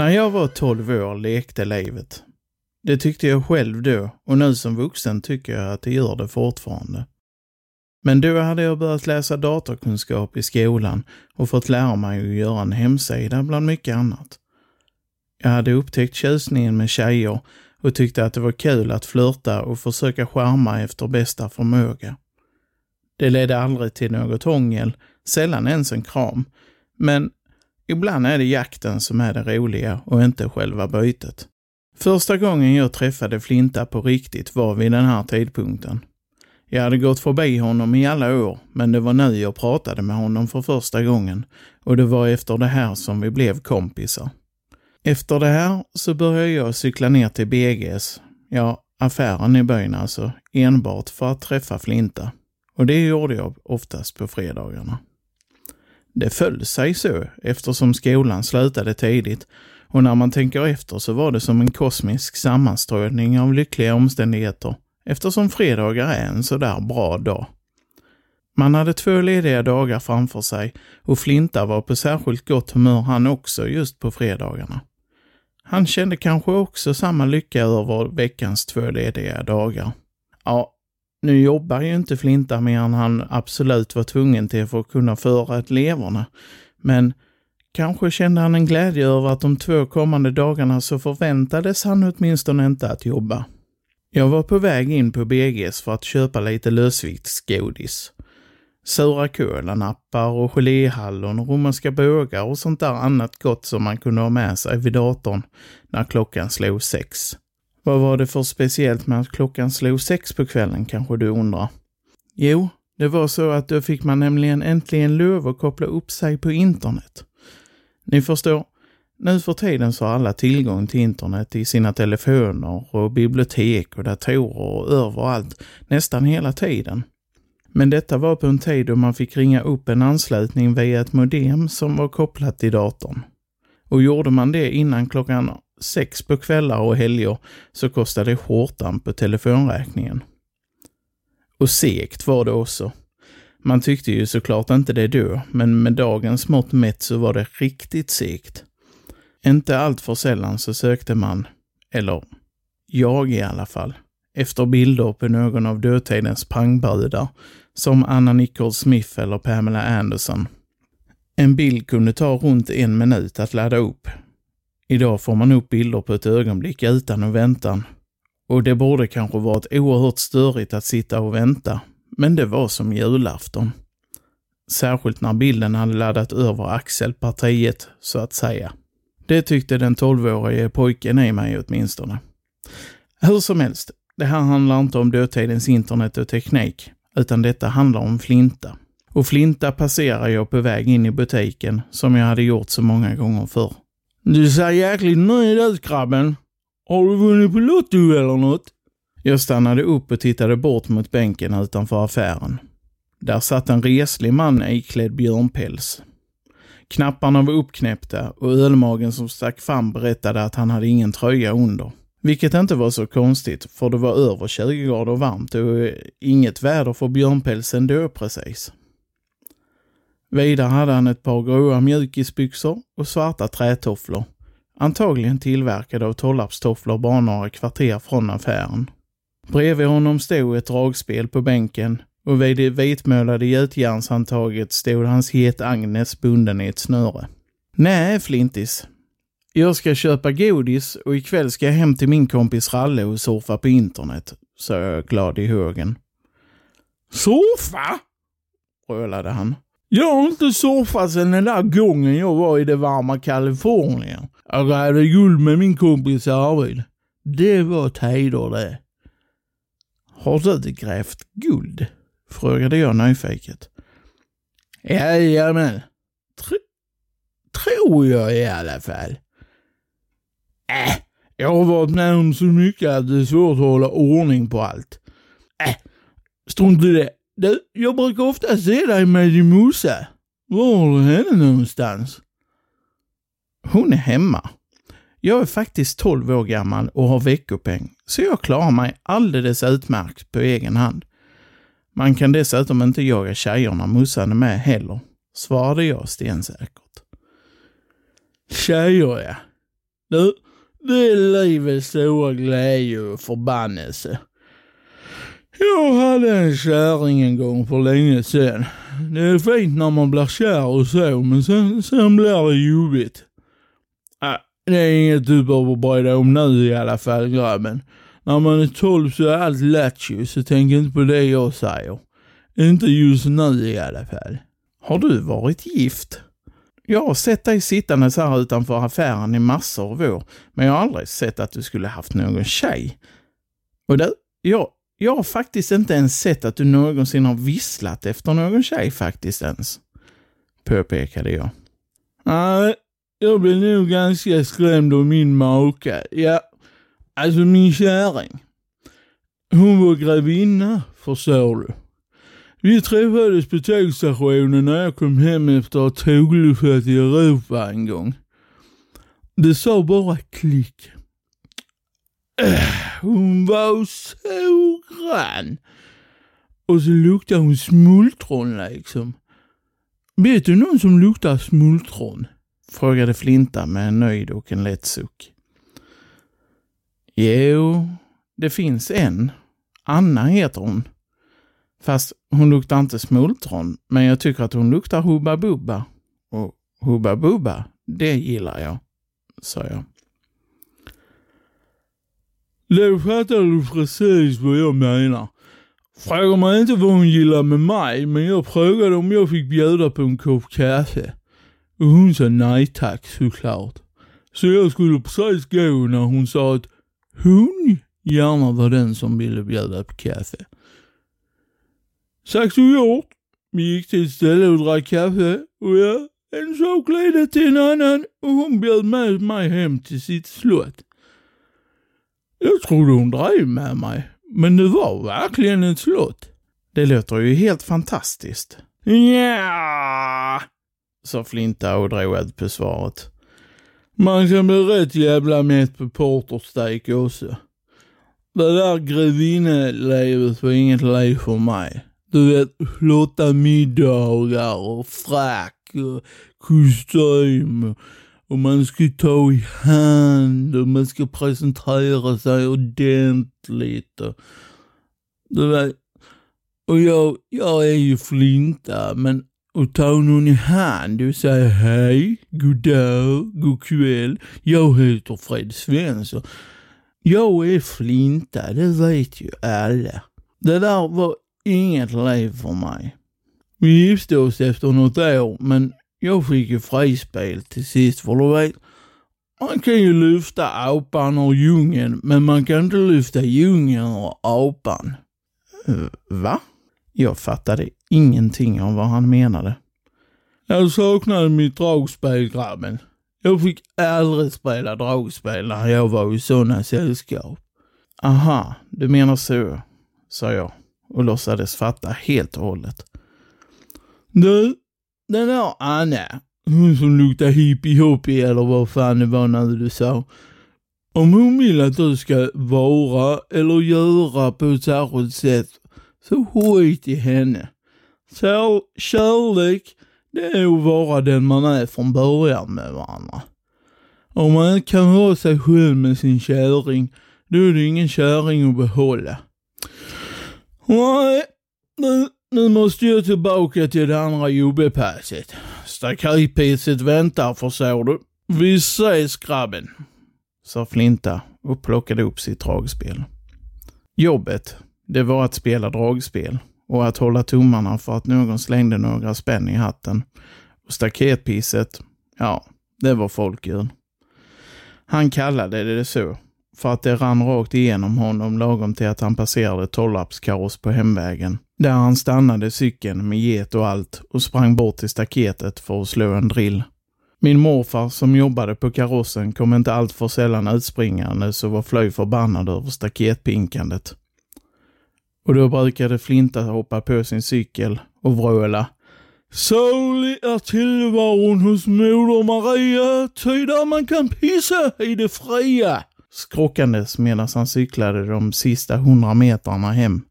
När jag var 12 år lekte livet. Det tyckte jag själv då och nu som vuxen tycker jag att det gör det fortfarande. Men då hade jag börjat läsa datorkunskap i skolan och fått lära mig att göra en hemsida bland mycket annat. Jag hade upptäckt tjusningen med tjejer och tyckte att det var kul att flörta och försöka skärma efter bästa förmåga. Det ledde aldrig till något hångel, sällan ens en kram. Men ibland är det jakten som är det roliga och inte själva bytet. Första gången jag träffade Flinta på riktigt var vid den här tidpunkten. Jag hade gått förbi honom i alla år, men det var nu jag pratade med honom för första gången och det var efter det här som vi blev kompisar. Efter det här så började jag cykla ner till BGS, ja, affären i byn alltså, enbart för att träffa Flinta. Och det gjorde jag oftast på fredagarna. Det föll sig så eftersom skolan slutade tidigt och när man tänker efter så var det som en kosmisk sammanstrålning av lyckliga omständigheter eftersom fredagar är en sådär bra dag. Man hade två lediga dagar framför sig och Flinta var på särskilt gott humör han också just på fredagarna. Han kände kanske också samma lycka över veckans två lediga dagar. Ja, nu jobbar ju inte Flinta mer än han absolut var tvungen till för att kunna föra ett leverna, men kanske kände han en glädje över att de två kommande dagarna så förväntades han åtminstone inte att jobba. Jag var på väg in på BGs för att köpa lite lösviktsgodis. Sura kolanappar och geléhallon och romerska bågar och sånt där annat gott som man kunde ha med sig vid datorn när klockan slog sex. Vad var det för speciellt med att klockan slog sex på kvällen kanske du undrar? Jo, det var så att då fick man nämligen äntligen lov att koppla upp sig på internet. Ni förstår, nu för tiden så har alla tillgång till internet i sina telefoner och bibliotek och datorer och överallt, nästan hela tiden. Men detta var på en tid då man fick ringa upp en anslutning via ett modem som var kopplat till datorn. Och gjorde man det innan klockan sex på kvällar och helger så kostade det skjortan på telefonräkningen. Och segt var det också. Man tyckte ju såklart inte det då, men med dagens mått mätt så var det riktigt segt. Inte allt för sällan så sökte man, eller jag i alla fall, efter bilder på någon av dåtidens pangbrudar, som Anna Nicole Smith eller Pamela Anderson. En bild kunde ta runt en minut att ladda upp. Idag får man upp bilder på ett ögonblick utan att väntan. Och det borde kanske varit oerhört störigt att sitta och vänta, men det var som julafton. Särskilt när bilden hade laddat över axelpartiet, så att säga. Det tyckte den tolvårige pojken i mig åtminstone. Hur som helst, det här handlar inte om dåtidens internet och teknik, utan detta handlar om Flinta. Och Flinta passerar jag på väg in i butiken, som jag hade gjort så många gånger förr. Du ser jäkligt nöjd ut grabben. Har du vunnit på Lotto eller något? Jag stannade upp och tittade bort mot bänken utanför affären. Där satt en reslig man iklädd björnpäls. Knapparna var uppknäppta och ölmagen som stack fram berättade att han hade ingen tröja under. Vilket inte var så konstigt, för det var över 20 grader varmt och inget väder för björnpälsen då precis. Vidare hade han ett par gråa mjukisbyxor och svarta trätofflor. Antagligen tillverkade av Tollarpstofflor bara några kvarter från affären. Bredvid honom stod ett dragspel på bänken och vid det vitmålade gjutjärnshandtaget stod hans het Agnes bunden i ett snöre. Nej, Flintis. Jag ska köpa godis och ikväll ska jag hem till min kompis Ralle och surfa på internet, sa jag glad i högen. Surfa? Rölade han. Jag har inte surfat sedan den där gången jag var i det varma Kalifornien. Jag grävde guld med min kompis Arvid. Det var tider det. Har du grävt guld? Frågade jag nyfiket. Jajamän. Tr tror jag i alla fall. Äh, jag har varit med om så mycket att det är svårt att hålla ordning på allt. Äh, strunt i det. Du, jag brukar ofta se dig med din morsa. Var har du henne någonstans? Hon är hemma. Jag är faktiskt 12 år gammal och har veckopeng, så jag klarar mig alldeles utmärkt på egen hand. Man kan dessutom inte jaga tjejerna morsan är med heller, svarade jag stensäkert. Tjejer ja. Du, det är livets stora glädje och förbannelse. Jag hade en kärring en gång för länge sedan. Det är fint när man blir kär och så, men sen, sen blir det jobbigt. Äh, det är inget du behöver bry dig om nu i alla fall grabben. När man är tolv så är allt lattjo, så tänk inte på det jag säger. Inte just nu i alla fall. Har du varit gift? Jag har sett dig sittandes här utanför affären i massor av år, men jag har aldrig sett att du skulle haft någon tjej. Och du, jag, jag har faktiskt inte ens sett att du någonsin har visslat efter någon tjej faktiskt ens. Påpekade jag. Nej, jag blev nog ganska skrämd av min maka. Ja, alltså min kärring. Hon var grevinna, förstår du. Vi träffades på tågstationen när jag kom hem efter att ha tågluffat i Europa en gång. Det sa bara klick. Äh, hon var så grann. Och så luktar hon smultron liksom. Vet du någon som luktar smultron? Frågade Flinta med en nöjd och en lätt suck. Jo, det finns en. Anna heter hon. Fast hon luktar inte smultron, men jag tycker att hon luktar Hubba Bubba. Och Hubba Bubba, det gillar jag, sa jag. Då fattar du precis vad jag menar. Fråga mig inte vad hon gillar med mig, men jag frågade om jag fick bjuda på en kopp kaffe. Och hon sa nej tack såklart. Så jag skulle precis gå när hon sa att hon gärna var den som ville bjuda på kaffe. Sagt och gjort. Vi gick till ett ställe och drack kaffe och ja, en sak ledde till en annan och hon bjöd med mig hem till sitt slott. Jag trodde hon drev med mig, men det var verkligen ett slott. Det låter ju helt fantastiskt. Ja, sa Flinta och drog ett på svaret. Man kan bli rätt jävla mätt på portersteak också. Det där grevinnelivet var inget liv för mig. Du vet, flotta middagar och frack och eh, kostym. Och man ska ta i hand och man ska presentera sig ordentligt. Och, du vet, och jag, jag är ju flinta, men att ta någon i hand och säga hej, god dag, god kväll, jag heter Fred Svensson. Jag är flinta, det vet ju alla. Det där var inget liv för mig. Vi gifte oss efter något år, men jag fick ju frispel till sist, för du vet, man kan ju lyfta apan ur djungeln, men man kan inte lyfta djungeln ur apan. Eh, va? Jag fattade ingenting av vad han menade. Jag saknade mitt dragspel, grabben. Jag fick aldrig spela dragspel när jag var i sådana sällskap. Aha, du menar så, sa jag och låtsades fatta helt och hållet. Du, den där Anna, hon som luktar hippie-hoppie eller vad fan det var när du sa. Om hon vill att du ska vara eller göra på ett särskilt sätt, så skit i henne. Så kärlek, det är att vara den man är från början med varandra. Om man inte kan vara sig själv med sin käring, då är det ingen käring att behålla. Nej, nu, nu måste jag tillbaka till det andra jobbepasset. Staketpasset väntar förstår du. Vi ses grabben, sa Flinta och plockade upp sitt dragspel. Jobbet, det var att spela dragspel och att hålla tummarna för att någon slängde några spänn i hatten. Och staketpisset, ja, det var folköl. Han kallade det så för att det rann rakt igenom honom lagom till att han passerade tolvlappskaross på hemvägen. Där han stannade cykeln med get och allt och sprang bort till staketet för att slå en drill. Min morfar som jobbade på karossen kom inte allt för sällan utspringande så var flöj förbannad över staketpinkandet. Och då brukade Flinta hoppa på sin cykel och vråla. Salig är tillvaron hos moder Maria, ty där man kan pissa i det fria skrockandes medan han cyklade de sista hundra metrarna hem,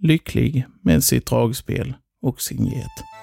lycklig med sitt dragspel och sin get.